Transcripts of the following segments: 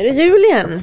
är det jul igen.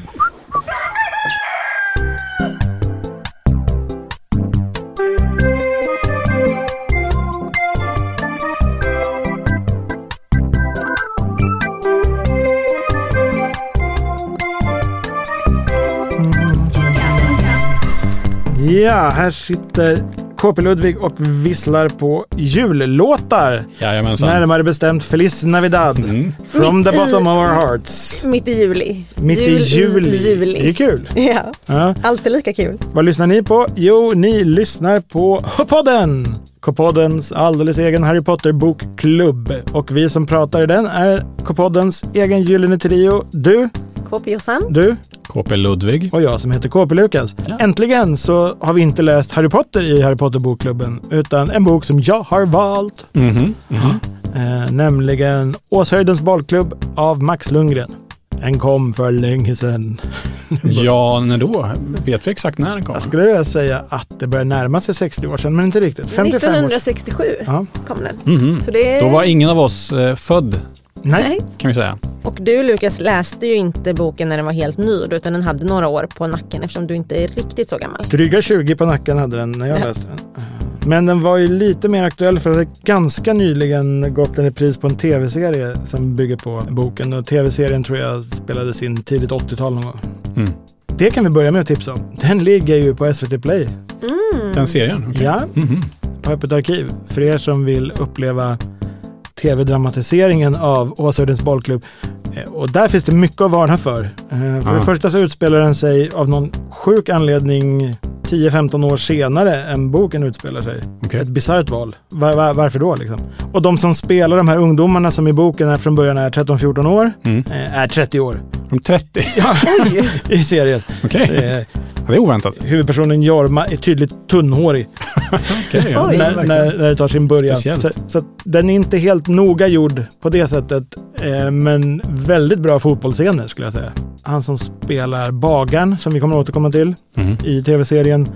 Ja, här sitter KP Ludvig och visslar på jullåtar. Jajamensan. Närmare bestämt Feliz Navidad. Mm. From the Mitt i- bottom of our hearts. Mitt i juli. Mitt Jul i juli. juli. Det är kul. Ja, Ja. alltid lika kul. Vad lyssnar ni på? Jo, ni lyssnar på K-podden! K-poddens alldeles egen Harry Potter-bokklubb. Och vi som pratar i den är K-poddens egen gyllene trio. Du, KP Jossan. du KP Ludvig. och jag som heter KP Lukas. Ja. Äntligen så har vi inte läst Harry Potter i Harry Potter-bokklubben, utan en bok som jag har valt. Mhm. Mhm. Eh, nämligen Åshöjdens bollklubb av Max Lundgren. Den kom för länge sedan. Ja, när då? Vet vi exakt när den kom? Jag skulle vilja säga att det börjar närma sig 60 år sedan, men inte riktigt. 55 år. 1967 Ja. kom den. Mhm. Så det är... Då var ingen av oss eh, född, Nej, kan vi säga. Och du Lukas läste ju inte boken när den var helt ny utan den hade några år på nacken eftersom du inte är riktigt så gammal. dryga 20 på nacken hade den när jag Ja. läste den. Men den var ju lite mer aktuell för det hade ganska nyligen gått en repris på en tv-serie som bygger på boken. Och tv-serien tror jag spelades in tidigt 80-tal någon gång. Mm. Det kan vi börja med att tipsa om. Den ligger ju på SVT Play. Mm. Den serien? okej. Ja, Mhm. på Öppet arkiv. För er som vill uppleva tv-dramatiseringen av Åshöjdens bollklubb. Eh, Och där finns det mycket att varna för. Eh, För det Ah. första så utspelar den sig av någon sjuk anledning 10-15 år senare än boken utspelar sig. Okej. Ett bisarrt val. Var, var, varför då liksom? Och de som spelar de här ungdomarna som i boken är från början är 13-14 år, Mm. eh, är 30 år De 30? Oj! i serien. Okej, Eh, det är oväntat. huvudpersonen Jorma är tydligt tunnhårig. Ja, när, när, när det tar sin början. Speciellt. Så, så att den är inte helt noga gjord på det sättet, eh, men väldigt bra fotbollsscener skulle jag säga. Han som spelar bagaren, som vi kommer att återkomma till Mhm. i tv-serien,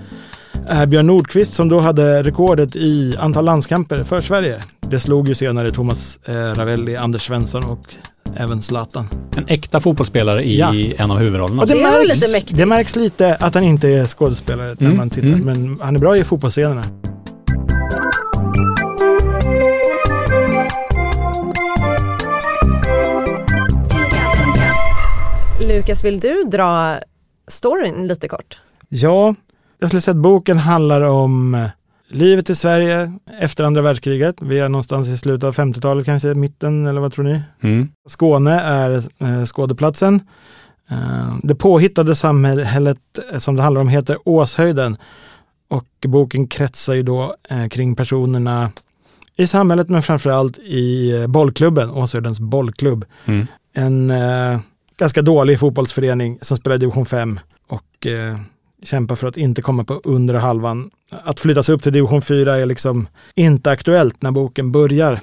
Björn Nordqvist som då hade rekordet i antal landskamper för Sverige. Det slog ju senare Thomas eh, Ravelli, Anders Svensson och även Zlatan. En äkta fotbollsspelare i Ja. en av huvudrollerna. Och det, Det är märks, lite mäktigt. det märks lite att han inte är skådespelare när Mm, man tittar, mm. men han är bra i fotbollsscenerna. Lukas, vill du dra storyn lite kort? Ja, jag skulle säga att boken handlar om eh, livet i Sverige efter andra världskriget. Vi är någonstans i slutet av 50-talet, kanske mitten eller vad tror ni? Mm. Skåne är eh, skådeplatsen. Eh, det påhittade samhället eh, som det handlar om heter Åshöjden. Och boken kretsar ju då eh, kring personerna i samhället men framförallt i eh, bollklubben, Åshöjdens bollklubb. Mm. En ganska dålig fotbollsförening som spelar i division 5 och kämpar för att inte komma på undre halvan. Att flyttas upp till division 4 är liksom inte aktuellt när boken börjar.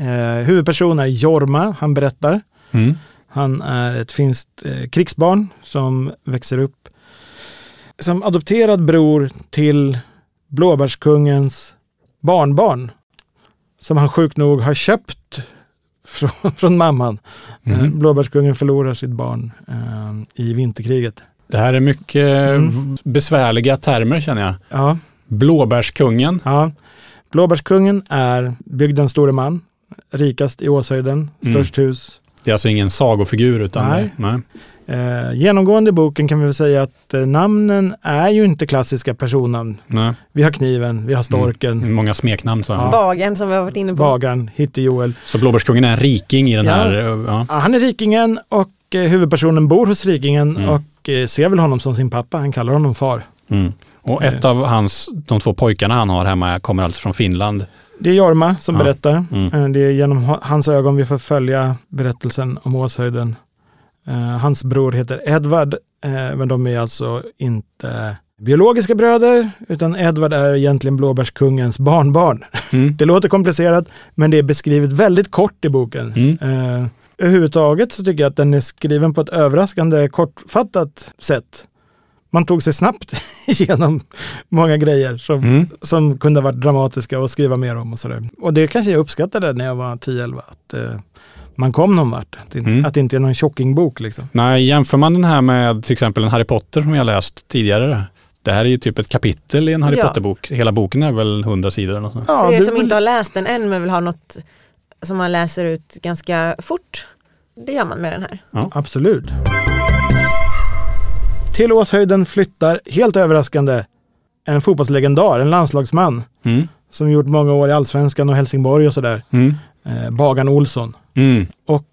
Eh, huvudperson är Jorma, han berättar. Mm. Han är ett finskt eh, krigsbarn som växer upp som adopterad bror till Blåbärskungens barnbarn. Som han sjukt nog har köpt från, från mamman. Eh, Mhm. Blåbärskungen förlorar sitt barn eh, i vinterkriget. Det här är mycket Mm. besvärliga termer känner jag. Ja, Blåbärskungen. ja. Blåbärskungen är bygdens store man, rikast i Åshöjden, Mm. störst hus. Det är alltså ingen sagofigur utan Nej. det, nej. Eh, genomgående i boken kan vi väl säga att eh, namnen är ju inte klassiska personnamn. nej. Vi har kniven, vi har storken, Många smeknamn. Så, Ja. Bagaren som vi har varit inne på. bagaren, Hitte-Joel. så Blåbärskungen är en riking i den Ja. här. eh, Ja. Ja, han är rikingen och eh, huvudpersonen bor hos rikingen Mm. och eh, ser väl honom som sin pappa. Han kallar honom far. Mm. Och ett av hans, de två pojkarna han har hemma kommer alltså från Finland. Det är Jorma som Ja. berättar. Mm. Eh, Det är genom ha- hans ögon vi får följa berättelsen om Åshöjden. Eh, Hans bror heter Edvard, eh, men de är alltså inte biologiska bröder, utan Edvard är egentligen Blåbärskungens barnbarn. Mm. Det låter komplicerat, men det är beskrivet väldigt kort i boken. Mm. Överhuvudtaget så tycker jag att den är skriven på ett överraskande kortfattat sätt. Man tog sig snabbt igenom många grejer som, Mm. som kunde ha varit dramatiska och skriva mer om och sådär. Och det kanske jag uppskattade när jag var 10-11, att eh, man kom någon vart. Att, det- Mm. att det inte är någon tjockingbok liksom. Nej, jämför man den här med till exempel en Harry Potter som jag läst tidigare. Det här är ju typ ett kapitel i en Harry Ja. Potter-bok. Hela boken är väl 100 sidor eller något sånt. Ja, För er som inte har läst den än men vill ha något som man läser ut ganska fort. Det gör man med den här. Absolut. Till Åshöjden flyttar, helt överraskande, en fotbollslegendar, en landslagsman Mm. som gjort många år i Allsvenskan och Helsingborg och sådär. Mm. Eh, Bagan Olsson. Mm. Och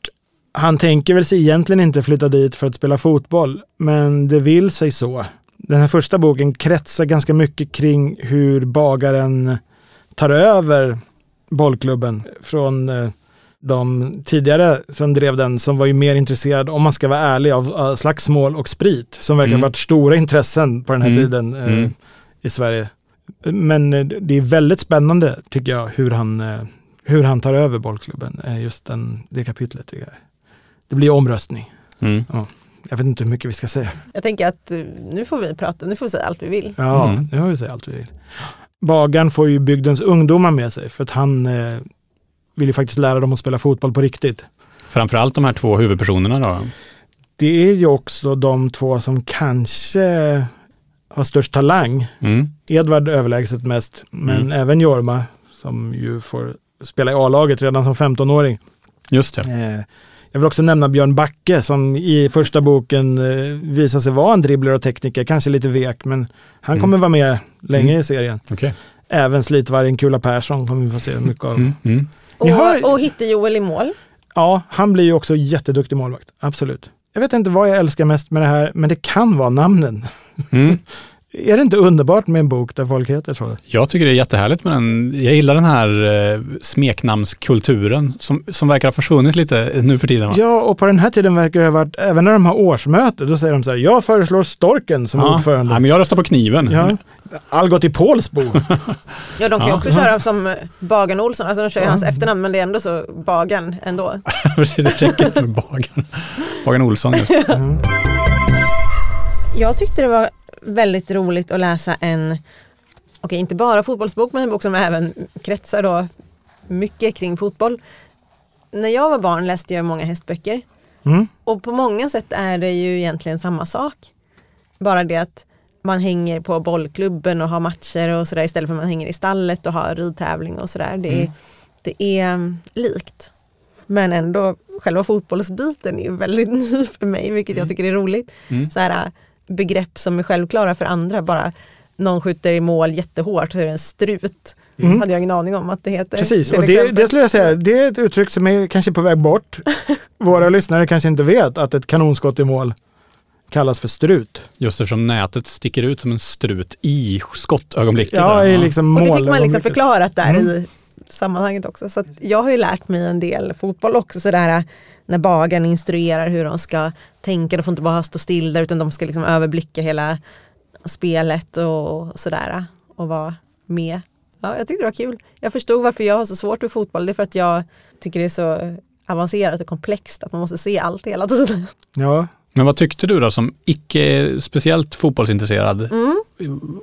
han tänker väl sig egentligen inte flytta dit för att spela fotboll, men det vill sig så. Den här första boken kretsar ganska mycket kring hur bagaren tar över bollklubben från eh, de tidigare som drev den, som var ju mer intresserad, om man ska vara ärlig, av av slagsmål och sprit, som verkar Mm. varit stora intressen på den här Mm. tiden eh, Mm. i Sverige. Men eh, det är väldigt spännande, tycker jag, hur han, eh, hur han tar över bollklubben. eh, Just den, det kapitlet. tycker jag. Det blir omröstning. Mm. Jag vet inte hur mycket vi ska säga. Jag tänker att eh, nu får vi prata, nu får vi säga allt vi vill. Ja, Mm. nu har vi sagt allt vi vill. Bagaren får ju bygdens ungdomar med sig för att han eh, vill ju faktiskt lära dem att spela fotboll på riktigt. Framförallt de här två huvudpersonerna då. Det är ju också de två som kanske har störst talang. Mm. Edvard överlägset mest, men Mm. även Jorma som ju får spela i A-laget redan som 15-åring. Just det. Eh, jag vill också nämna Björn Backe som i första boken eh, visar sig vara en dribbler och tekniker, kanske lite vek, men han Mm. kommer vara med länge Mm. i serien. Okej. Även slitvargen Kula Persson kommer vi få se mycket av. Mm. Mm. Och, har- och Hitte-Joel i mål. Ja, han blir ju också jätteduktig målvakt, absolut. Jag vet inte vad jag älskar mest med det här, men det kan vara namnen. Är det inte underbart med en bok där folk heter så? Jag tycker det är jättehärligt med den. Jag gillar den här eh, smeknamnskulturen som, som verkar ha försvunnit lite nu för tiden. Va? Ja, och på den här tiden verkar det ha varit, även när de har årsmöte, då säger de så här, jag föreslår Storken som Ja. ordförande. Nej, men jag röstar på kniven. Ja. Algot i Pålsbo. Ja, de kan ju Ja. också köra som eh, Bagan Olsson, alltså de kör ju Ja. hans efternamn men det är ändå så Bagan ändå. Precis, det räcker inte med Bagan. Bagan Olsson just. Mm. Jag tyckte det var väldigt roligt att läsa en, okej inte bara fotbollsbok men en bok som även kretsar då mycket kring fotboll. När jag var barn läste jag många hästböcker Mm. och på många sätt är det ju egentligen samma sak. Bara det att man hänger på bollklubben och har matcher och sådär istället för att man hänger i stallet och har ridtävling och sådär. Det, är- det är mm, likt. Men ändå, själva fotbollsbiten är ju väldigt ny för mig, vilket jag tycker är roligt. Mm. Så här, begrepp som är självklara för andra, bara någon skjuter i mål jättehårt så är det en strut. Mm. hade jag ingen aning om att det heter. Precis, och det, det skulle jag säga, det är ett uttryck som är kanske på väg bort. Våra lyssnare kanske inte vet att ett kanonskott i mål kallas för strut. Just eftersom nätet sticker ut som en strut i skottögonblicket. Ja, där. i liksom Och det fick man liksom förklarat där Mm. i sammanhanget också. Så att jag har ju lärt mig en del fotboll också, sådär när bagaren instruerar hur de ska tänka, de får inte bara stå still där utan de ska liksom överblicka hela spelet och sådär och vara med. Ja, jag tyckte det var kul. Jag förstod varför jag har så svårt med fotboll, det är för att jag tycker det är så avancerat och komplext att man måste se allt hela tiden. Ja, Men vad tyckte du då som icke speciellt fotbollsintresserad? Mm.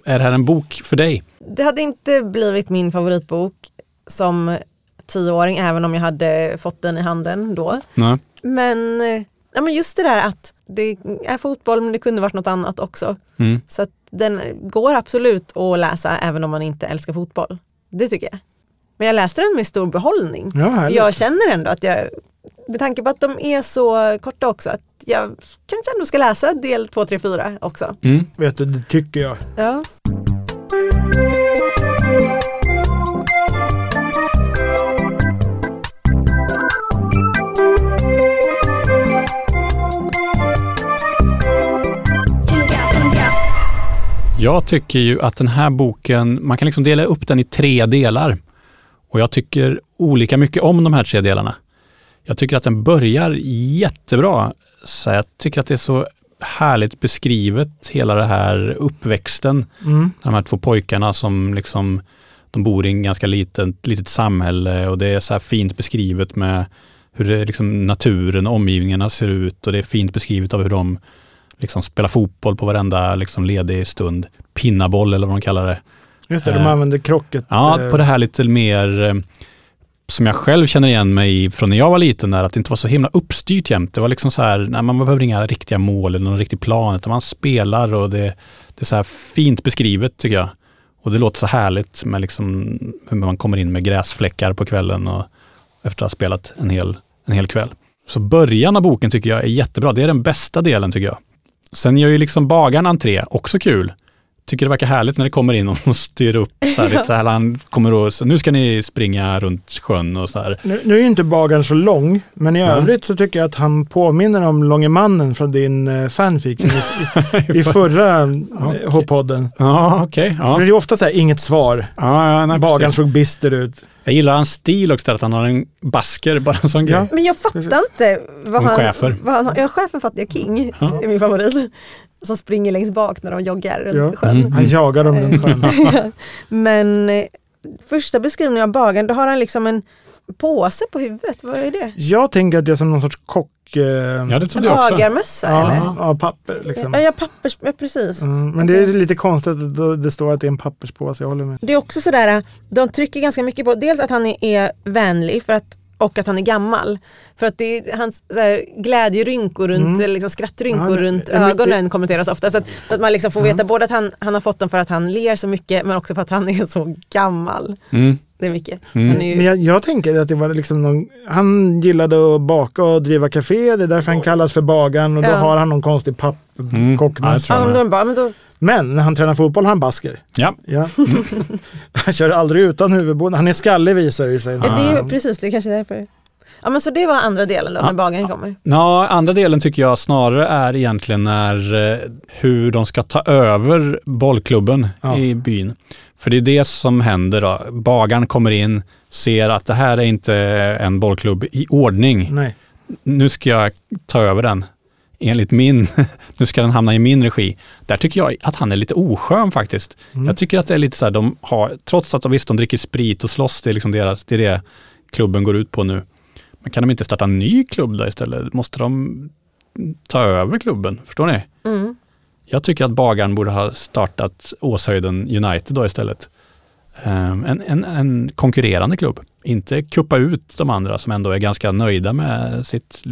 Är det här en bok för dig? Det hade inte blivit min favoritbok som tioåring även om jag hade fått den i handen då. Nej. Men, eh, ja, men just det där att det är fotboll men det kunde varit något annat också. Mm. Så att den går absolut att läsa även om man inte älskar fotboll. Det tycker jag. Men jag läste den med stor behållning. ja. Jag känner ändå att jag, med tanke på att de är så korta också, att jag kanske ändå ska läsa del 2, 3, 4 också. Mm. Vet du, det tycker jag. Ja. Jag tycker ju att den här boken, man kan liksom dela upp den i tre delar. Och jag tycker olika mycket om de här tre delarna. Jag tycker att den börjar jättebra. Så jag tycker att det är så härligt beskrivet, hela det här uppväxten. Mm. De här två pojkarna som liksom, de bor i en ganska litet, litet samhälle och det är så här fint beskrivet med hur det, liksom, naturen och omgivningarna ser ut och det är fint beskrivet av hur de liksom spelar fotboll på varenda liksom, ledig stund. Pinnaboll eller vad de kallar det. Just det, de Eh, använder krocket. Ja, eh, på det här lite mer eh, som jag själv känner igen mig i från när jag var liten, är att det inte var så himla uppstyrt jämt. Det var liksom så här, nej, man behöver inga riktiga mål eller någon riktig plan, utan man spelar och det, det är så här fint beskrivet tycker jag. Och det låter så härligt med liksom hur man kommer in med gräsfläckar på kvällen och efter att ha spelat en hel, en hel kväll. Så början av boken tycker jag är jättebra. Det är den bästa delen tycker jag. Sen gör ju liksom bagaren entré, också kul tycker det verkar härligt när det kommer in och styr upp så här, lite, här, han kommer och så, nu ska ni springa runt sjön och så här. Nu, nu är ju inte bagaren så lång, men i ja. övrigt så tycker jag att han påminner om Långe mannen från din uh, fanfic i, i, i förra okay. H-podden. Ja, okej. Okay, ja. Det är ju ofta så här, inget svar. Ja, ja, bagaren såg bister ut. Jag gillar hans stil också, att han har en basker, bara en sån grej. Men jag fattar inte vad han... Chefer. Vad han, ja, chefen fattar jag, King, ja. är min favorit som springer längst bak när de joggar runt ja. sjön. Mm. Han jagar dem runt sjön. Men eh, första beskrivningen av bagaren, då har han liksom en påse på huvudet. Vad är det? Jag tänker att det är som någon sorts kock... Eh, ja, det trodde jag också. Bagarmössa ja, eller? Ja, papper liksom. Ja, pappers, ja precis. Mm, men alltså, det är lite konstigt att det står att det är en papperspåse, jag håller med. Det är också sådär, de trycker ganska mycket på, dels att han är vänlig för att och att han är gammal. För att det är hans här, glädjerynkor runt, mm. liksom, skrattrynkor ja, runt ögonen det, kommenteras ofta. Så att, så att man liksom får veta ja. både att han, han har fått dem för att han ler så mycket men också för att han är så gammal. Mm. Det är mycket. Mm. Är ju... Men jag, jag, tänker att det var liksom någon, han gillade att baka och driva café, det är därför han kallas för bagaren och då har han någon konstig pappkockmössa. Mm. Ja, men, men när han tränar fotboll har han basker. Ja. ja. han kör aldrig utan huvudbonad. Han är skallig visar det sig. Ja, det är, precis, det är kanske därför. Ja men så det var andra delen då, ja. när bagaren kommer? Ja, andra delen tycker jag snarare är egentligen när, eh, hur de ska ta över bollklubben ja. i byn. För det är det som händer då. Bagaren kommer in, ser att det här är inte en bollklubb i ordning. Nej. Nu ska jag ta över den enligt min, nu ska den hamna i min regi. Där tycker jag att han är lite oskön faktiskt. Mm. Jag tycker att det är lite så här, de har, trots att de visst de dricker sprit och slåss, det är liksom deras, det är det klubben går ut på nu. Men kan de inte starta en ny klubb då istället? Måste de ta över klubben? Förstår ni? Mm. Jag tycker att bagaren borde ha startat Åshöjden United då istället. Um, en, en, en konkurrerande klubb. Inte kuppa ut de andra som ändå är ganska nöjda med sitt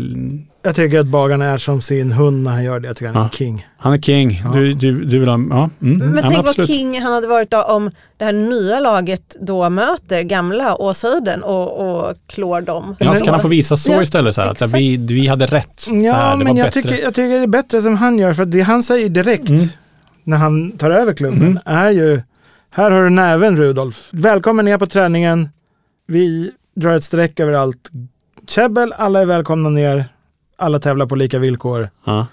jag tycker att bagaren är som sin hund när han gör det. Jag tycker han är ja. king. Han är king. Ja. Du, du, du vill ha, ja. Mm. Men tänk vad king han hade varit då om det här nya laget då möter gamla Åshöjden och, och klår dem. Ja, så kan han få visa så ja, istället. Så här, att vi, vi hade rätt. Ja, här, men jag tycker, jag tycker det är bättre som han gör. För det han säger direkt mm. när han tar över klubben mm. är ju här har du näven Rudolf. Välkommen ner på träningen. Vi drar ett streck över allt käbbel. Alla är välkomna ner alla tävlar på lika villkor. Ja.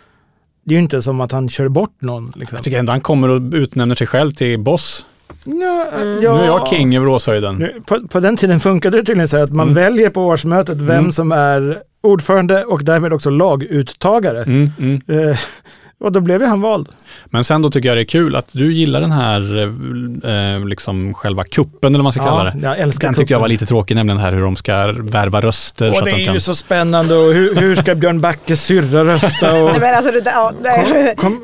Det är ju inte som att han kör bort någon. Liksom. Jag tycker ändå han kommer och utnämner sig själv till boss. Ja, mm. ja. Nu är jag king över Åshöjden. På, på, den tiden funkade det tydligen så att man mm. väljer på årsmötet vem mm. som är ordförande och därmed också laguttagare. Eh, och då blev ju han vald. Men sen då tycker jag det är kul att du gillar den här, eh, liksom själva kuppen eller vad man ska ja, kalla det. Jag älskar den tyckte jag var lite tråkig, nämligen här hur de ska värva röster. Och så det att de är ju så spännande och hur, hur ska Björn Backes syrra rösta? Och... Nej, men alltså det, ja, det, kom, kom,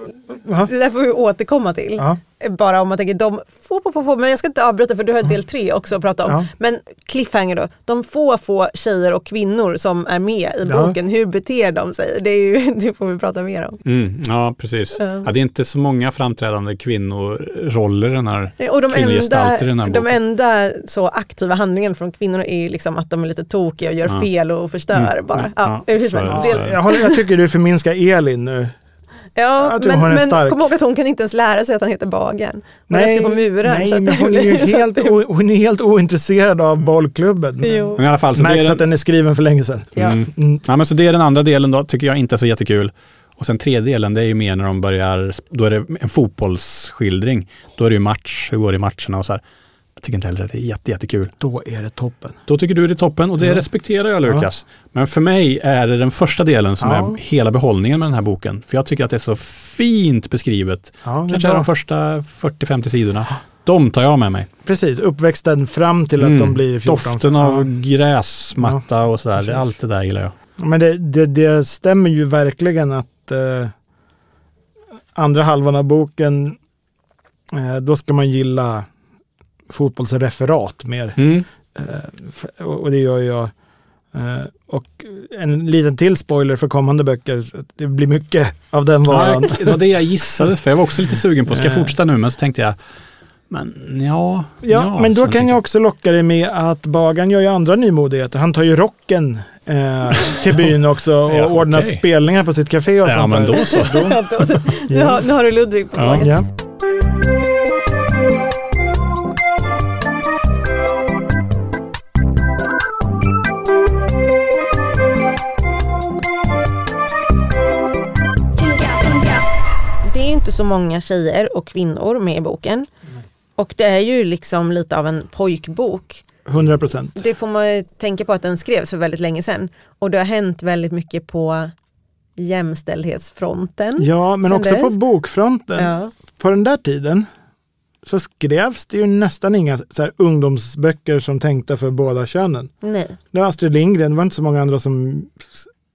det där får vi återkomma till. Ja bara om man tänker de få, få, få, få, men jag ska inte avbryta för du har del tre också att prata om. Ja. Men cliffhanger då, de få, få tjejer och kvinnor som är med i boken, hur beter de sig? Det, är ju, det får vi prata mer om. Mm, ja, precis. Ja. ja. det är inte så många framträdande kvinnoroller i den här och de enda, i den här boken. De enda så aktiva handlingarna från kvinnor är liksom att de är lite tokiga och gör fel och förstör mm, bara. Ja, ja, ja, jag, jag tycker du förminskar Elin nu. Ja, men, men kom ihåg att hon kan inte ens lära sig att han heter Bagaren. Hon nej, på muren. Nej, men hon är ju helt, o, hon är helt ointresserad av bollklubben. Jo. Men i alla fall, så Märks den, att den är skriven för länge sedan. Ja. Mm. Mm. Ja, men så det är den andra delen då, tycker jag inte är så jättekul. Och sen tredje delen, det är ju mer när de börjar, då är det en fotbollsskildring. Då är det ju match, hur går det i matcherna och så här. Jag tycker inte heller att det är jätte, jättekul. Då är det toppen. Då tycker du det är toppen och det ja. respekterar jag Lukas. Ja. Men för mig är det den första delen som ja. är hela behållningen med den här boken. För jag tycker att det är så fint beskrivet. Kanske är de första 40-50 sidorna. De tar jag med mig. Precis, uppväxten fram till att mm. de blir 14. Doften av gräsmatta och sådär. Precis. Allt det där gillar jag. Men det, det, det stämmer ju verkligen att eh, andra halvan av boken, eh, då ska man gilla fotbollsreferat mer. Mm. Eh, och det gör jag. Eh, och en liten till spoiler för kommande böcker. Det blir mycket av den varan. Ja, det var det jag gissade, för jag var också lite sugen på, ska jag Eh. fortsätta nu? Men så tänkte jag, men ja. Ja, men då kan jag också locka dig med att Bagan gör ju andra nymodigheter. Han tar ju rocken eh, till byn också och Ja, ordnar okej. spelningar på sitt café och Ja, sånt men där. då så. Ja, då- nu, har, nu har du Ludvig på Ja. laget. Så många tjejer och kvinnor med i boken. Och det är ju liksom lite av en pojkbok. 100 procent. Det får man tänka på att den skrevs för väldigt länge sedan. Och det har hänt väldigt mycket på jämställdhetsfronten. Ja, men också på dess. bokfronten. Ja. På den där tiden så skrevs det ju nästan inga så ungdomsböcker som tänkte för båda könen. Nej. Det var Astrid Lindgren, det var inte så många andra som,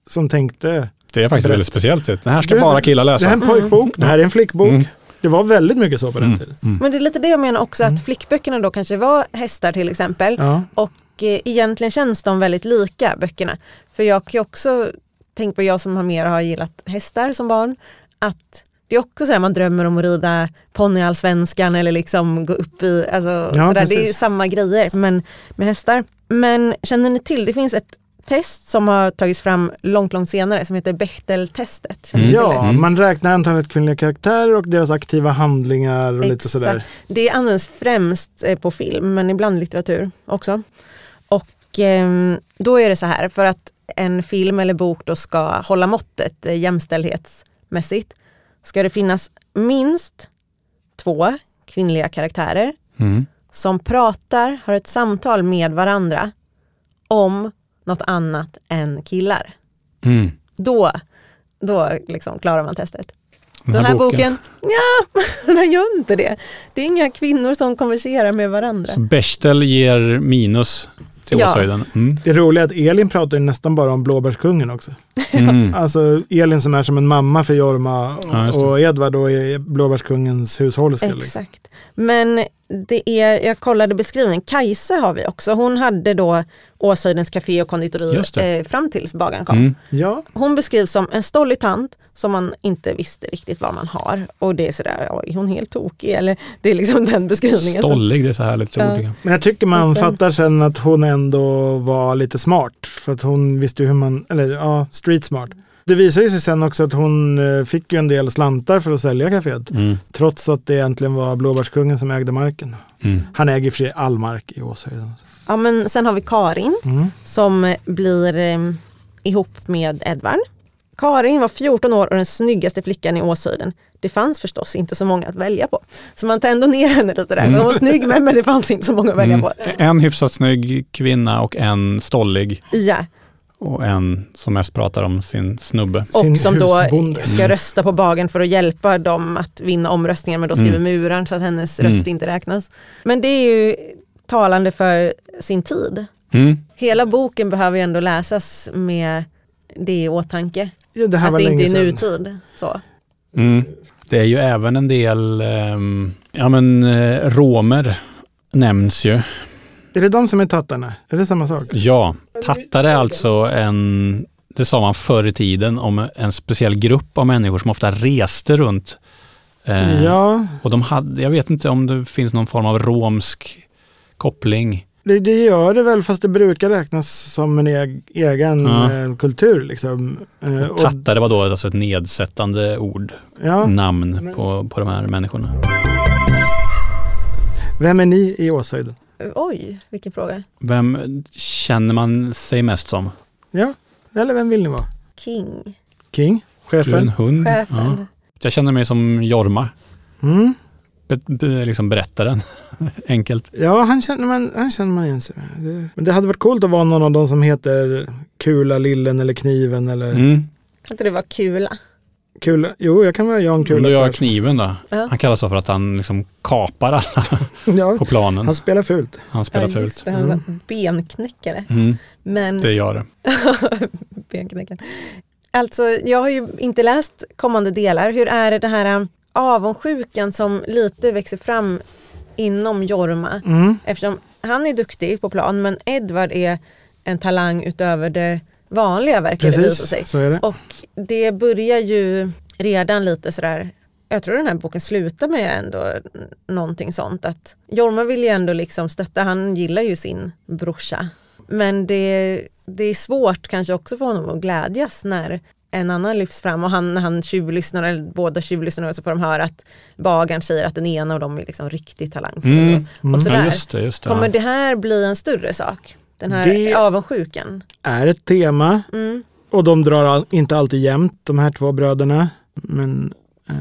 som tänkte. Det är faktiskt väldigt speciellt. typ. Det här ska Det- bara killar Det läsa. här är en pojkbok, det här är en flickbok. Mm. Det var väldigt mycket så på den Mm. tiden. Mm. Men det är lite det jag menar också att flickböckerna då kanske var hästar till exempel. Ja. Och eh, egentligen känns de väldigt lika böckerna. För jag kan ju också tänka på jag som har mer har gillat hästar som barn. Att det är också så här man drömmer om att rida ponnyallsvenskan eller liksom gå upp i, alltså, sådär. det är ju samma grejer men med hästar. Men känner ni till, det finns ett test som har tagits fram långt, långt senare som heter Bechteltestet. Det? Ja, Mm. man räknar antalet kvinnliga karaktärer och deras aktiva handlingar och lite sådär. Det används främst eh, på film men ibland litteratur också. Och ehm, då är det så här för att en film eller bok då ska hålla måttet eh, jämställdhetsmässigt ska det finnas minst två kvinnliga karaktärer Mm. som pratar, har ett samtal med varandra om något annat än killar. Mm. Då, då liksom klarar man testet. Den Den här boken, ja, den gör inte det. Det är inga kvinnor som konverserar med varandra. Så Bechtel ger minus till Ja. Åshöjden. Mm. Det roliga är att Elin pratar ju nästan bara om blåbärskungen också. Mm. Alltså Elin som är som en mamma för Jorma Ja, just det. och Edvard och är blåbärskungens hushållerska. Liksom. Exakt. Men det är, jag kollade beskrivningen, Kajsa har vi också. Hon hade då Åshöjdens café och konditori eh, fram tills bagaren kom. Mm. Ja, Hon beskrivs som en stollig tant som man inte visste riktigt vad man har. Och det är sådär, oj, är hon helt tokig? Eller det är liksom den beskrivningen. Stollig, det är så härligt Ja. ord. men jag tycker man sen- fattar sen att hon ändå var lite smart. För att hon visste ju hur man, eller ja, street smart. Det visar ju sig sen också att hon eh, fick ju en del slantar för att sälja kaféet. Mm. Trots att det egentligen var blåbärskungen som ägde marken. Mm. Han äger all mark i Åshöjden. Ja, men sen har vi Karin Mm. som blir eh, ihop med Edvard. Karin var 14 år och den snyggaste flickan i Åshöjden. Det fanns förstås inte så många att välja på. Så man tar ändå ner henne lite där. Så hon var snygg men, men det fanns inte så många att välja Mm. på. En hyfsat snygg kvinna och en stollig Ja, och en som mest pratar om sin snubbe. Sin och som då husbonde. ska rösta på bagen för att hjälpa dem att vinna omröstningen men då skriver Mm. muran så att hennes Mm. röst inte räknas. Men det är ju talande för sin tid. Mm. Hela boken behöver ju ändå läsas med det i åtanke. Ja, det här Att var det inte är sedan. nutid. Så. Mm. Det är ju även en del, ehm, ja men eh, romer nämns ju. Är det de som är tattarna? Är det samma sak? Ja, tattare är alltså en, det sa man förr i tiden, om en speciell grupp av människor som ofta reste runt. Eh, Ja, Och de hade, jag vet inte om det finns någon form av romsk koppling. det, det gör det väl fast det brukar räknas som en eg, egen Ja. eh, kultur. Liksom. Eh, och- Tattare var då alltså ett nedsättande ord, ja. namn på, på de här människorna. Vem är ni i Åshöjden? Oj, vilken fråga. Vem känner man sig mest som? Ja, eller vem vill ni vara? King, King? Du är en Chefen? hund? chefen. Ja. Jag känner mig som Jorma, Mm. be, be, liksom berättaren. Enkelt. Ja, han känner man, han känner man igen sig med. Det, men det hade varit coolt att vara någon av dem som heter Kula, Lillen eller Kniven eller Mm. Kan inte det vara kula? Kula. Jo, jag kan vara Jan Kula. du gör Persson. kniven då? Ja. Han kallas så för att han liksom kapar alla Ja, på planen. han spelar fult. Han spelar Ja, fult. det, han var benknäckare. Mm, Men det gör det. benknäckaren. Alltså, jag har ju inte läst kommande delar. Hur är det, det här um, avundsjukan som lite växer fram inom Jorma? Mm. Eftersom han är duktig på plan men Edvard är en talang utöver det vanliga verkar det visa sig. Precis, så är det. Och det börjar ju redan lite sådär, jag tror den här boken slutar med ändå någonting sånt att Jorma vill ju ändå liksom stötta, han gillar ju sin brorsa. Men det, det är svårt kanske också för honom att glädjas när en annan lyfts fram och han, han tjuvlyssnar, eller båda tjuvlyssnar så får de höra att bagaren säger att den ena av dem är liksom riktigt talangfull. Mm. Och, och sådär. Ja, just det, just det. Kommer det här bli en större sak? Den här Det- avundsjukan? Är ett tema Mm. och de drar inte alltid jämnt de här två bröderna. Men eh,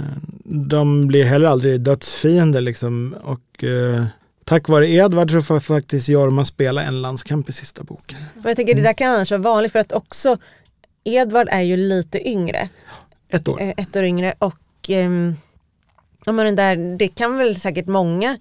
de blir heller aldrig dödsfiender liksom. Och eh, tack vare Edvard så får faktiskt Jorma spela en landskamp i sista boken. Men jag tänker det där kan annars vara vanligt för att också Edvard är ju lite yngre, Ett år. eh, ett år yngre och ja, men den där, det kan väl säkert många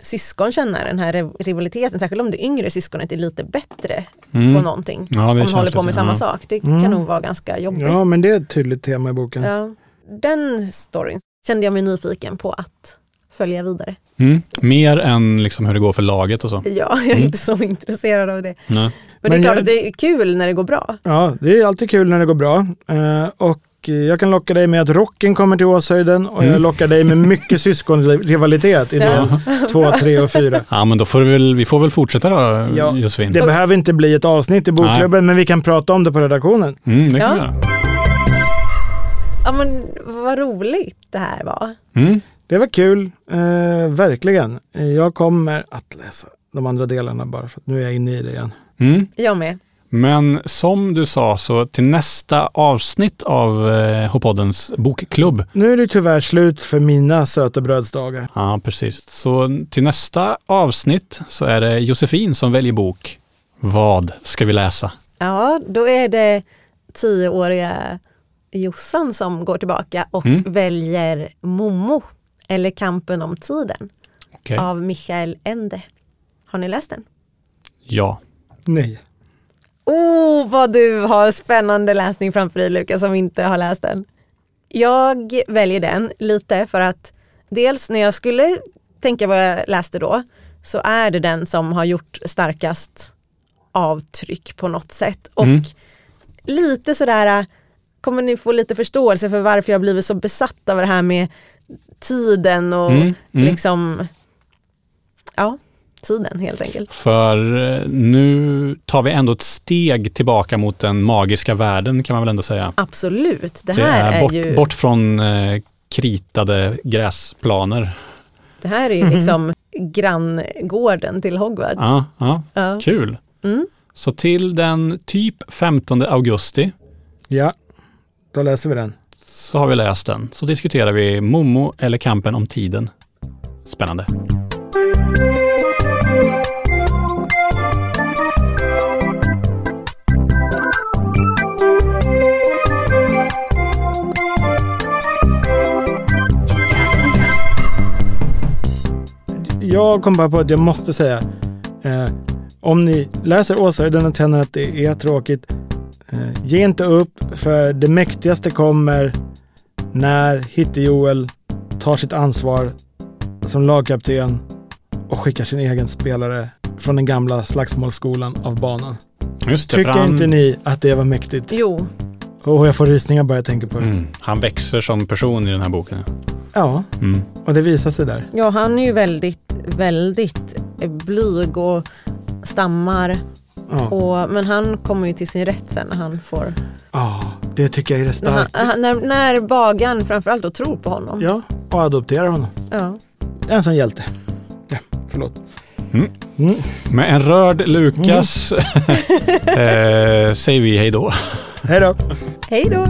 syskon känna den här riv- rivaliteten, särskilt om det yngre syskonet är lite bättre på Mm. någonting. Ja, det om de håller på med samma ja. sak. Det Mm. kan nog vara ganska jobbigt. Ja, men det är ett tydligt tema i boken. Ja. Den storyn kände jag mig nyfiken på att följa vidare. Mm. Mer än liksom hur det går för laget och så. Ja, jag är Mm. inte så intresserad av det. Nej. Men, Men det är klart jag- att det är kul när det går bra. Ja, det är alltid kul när det går bra. Eh, och jag kan locka dig med att rocken kommer till Åshöjden och jag Mm. lockar dig med mycket syskonrivalitet i del två, tre och fyra. Ja, men då får vi väl, vi får väl fortsätta då, Ja, Josefin. Det behöver inte bli ett avsnitt i bokklubben, men vi kan prata om det på redaktionen. Mm, det kan Ja. vi. Ja men vad roligt det här var. Mm. Det var kul, eh, verkligen. Jag kommer att läsa de andra delarna bara för att nu är jag inne i det igen. Mm. Jag med. Men som du sa, så till nästa avsnitt av eh, H-poddens bokklubb, Nu är det tyvärr slut för mina söta brödsdagar. ja precis, så till nästa avsnitt så är det Josefin som väljer bok. Vad ska vi läsa? Ja, då är det tioåriga Jossan som går tillbaka och Mm. väljer Momo, eller Kampen om tiden, Okej. av Michael Ende. Har ni läst den? Ja. Nej. Oh, vad du har spännande läsning framför dig Lukas som inte har läst den. Jag väljer den lite för att dels när jag skulle tänka vad jag läste då så är det den som har gjort starkast avtryck på något sätt. Och Mm. lite sådär, kommer ni få lite förståelse för varför jag blivit så besatt av det här med tiden och Mm, mm. liksom, ja, tiden helt enkelt. För eh, nu tar vi ändå ett steg tillbaka mot den magiska världen kan man väl ändå säga. Absolut, det Det här är, är bort, ju... bort från eh, kritade gräsplaner. Det här är ju liksom granngården till Hogwarts. Ja, ja, Ja. kul. Mm. Så till den typ 15 augusti Ja, då läser vi den. så har vi läst den. Så diskuterar vi Momo eller kampen om tiden. Spännande. Jag kom bara på att jag måste säga, eh, om ni läser Åshöjden och känner att det är tråkigt, eh, ge inte upp för det mäktigaste kommer när Hitte-Joel tar sitt ansvar som lagkapten och skickar sin egen spelare från den gamla slagsmålsskolan av banan. Just det, Tycker han, inte ni att det var mäktigt? Jo, Och jag får rysningar bara jag tänker på det. mm, han växer som person i den här boken. Ja, Mm. och det visar sig där. ja, han är ju väldigt, väldigt blyg och stammar. Ja, Och, men han kommer ju till sin rätt sen när han får... Ja, det tycker jag är det När, han, när, när bagaren framförallt då tror på honom. Ja, och adopterar honom. Ja. En sån hjälte. Ja, förlåt. Mm. Mm. Med en rörd Lukas eh, säger vi hej då. Hej då! Hej då!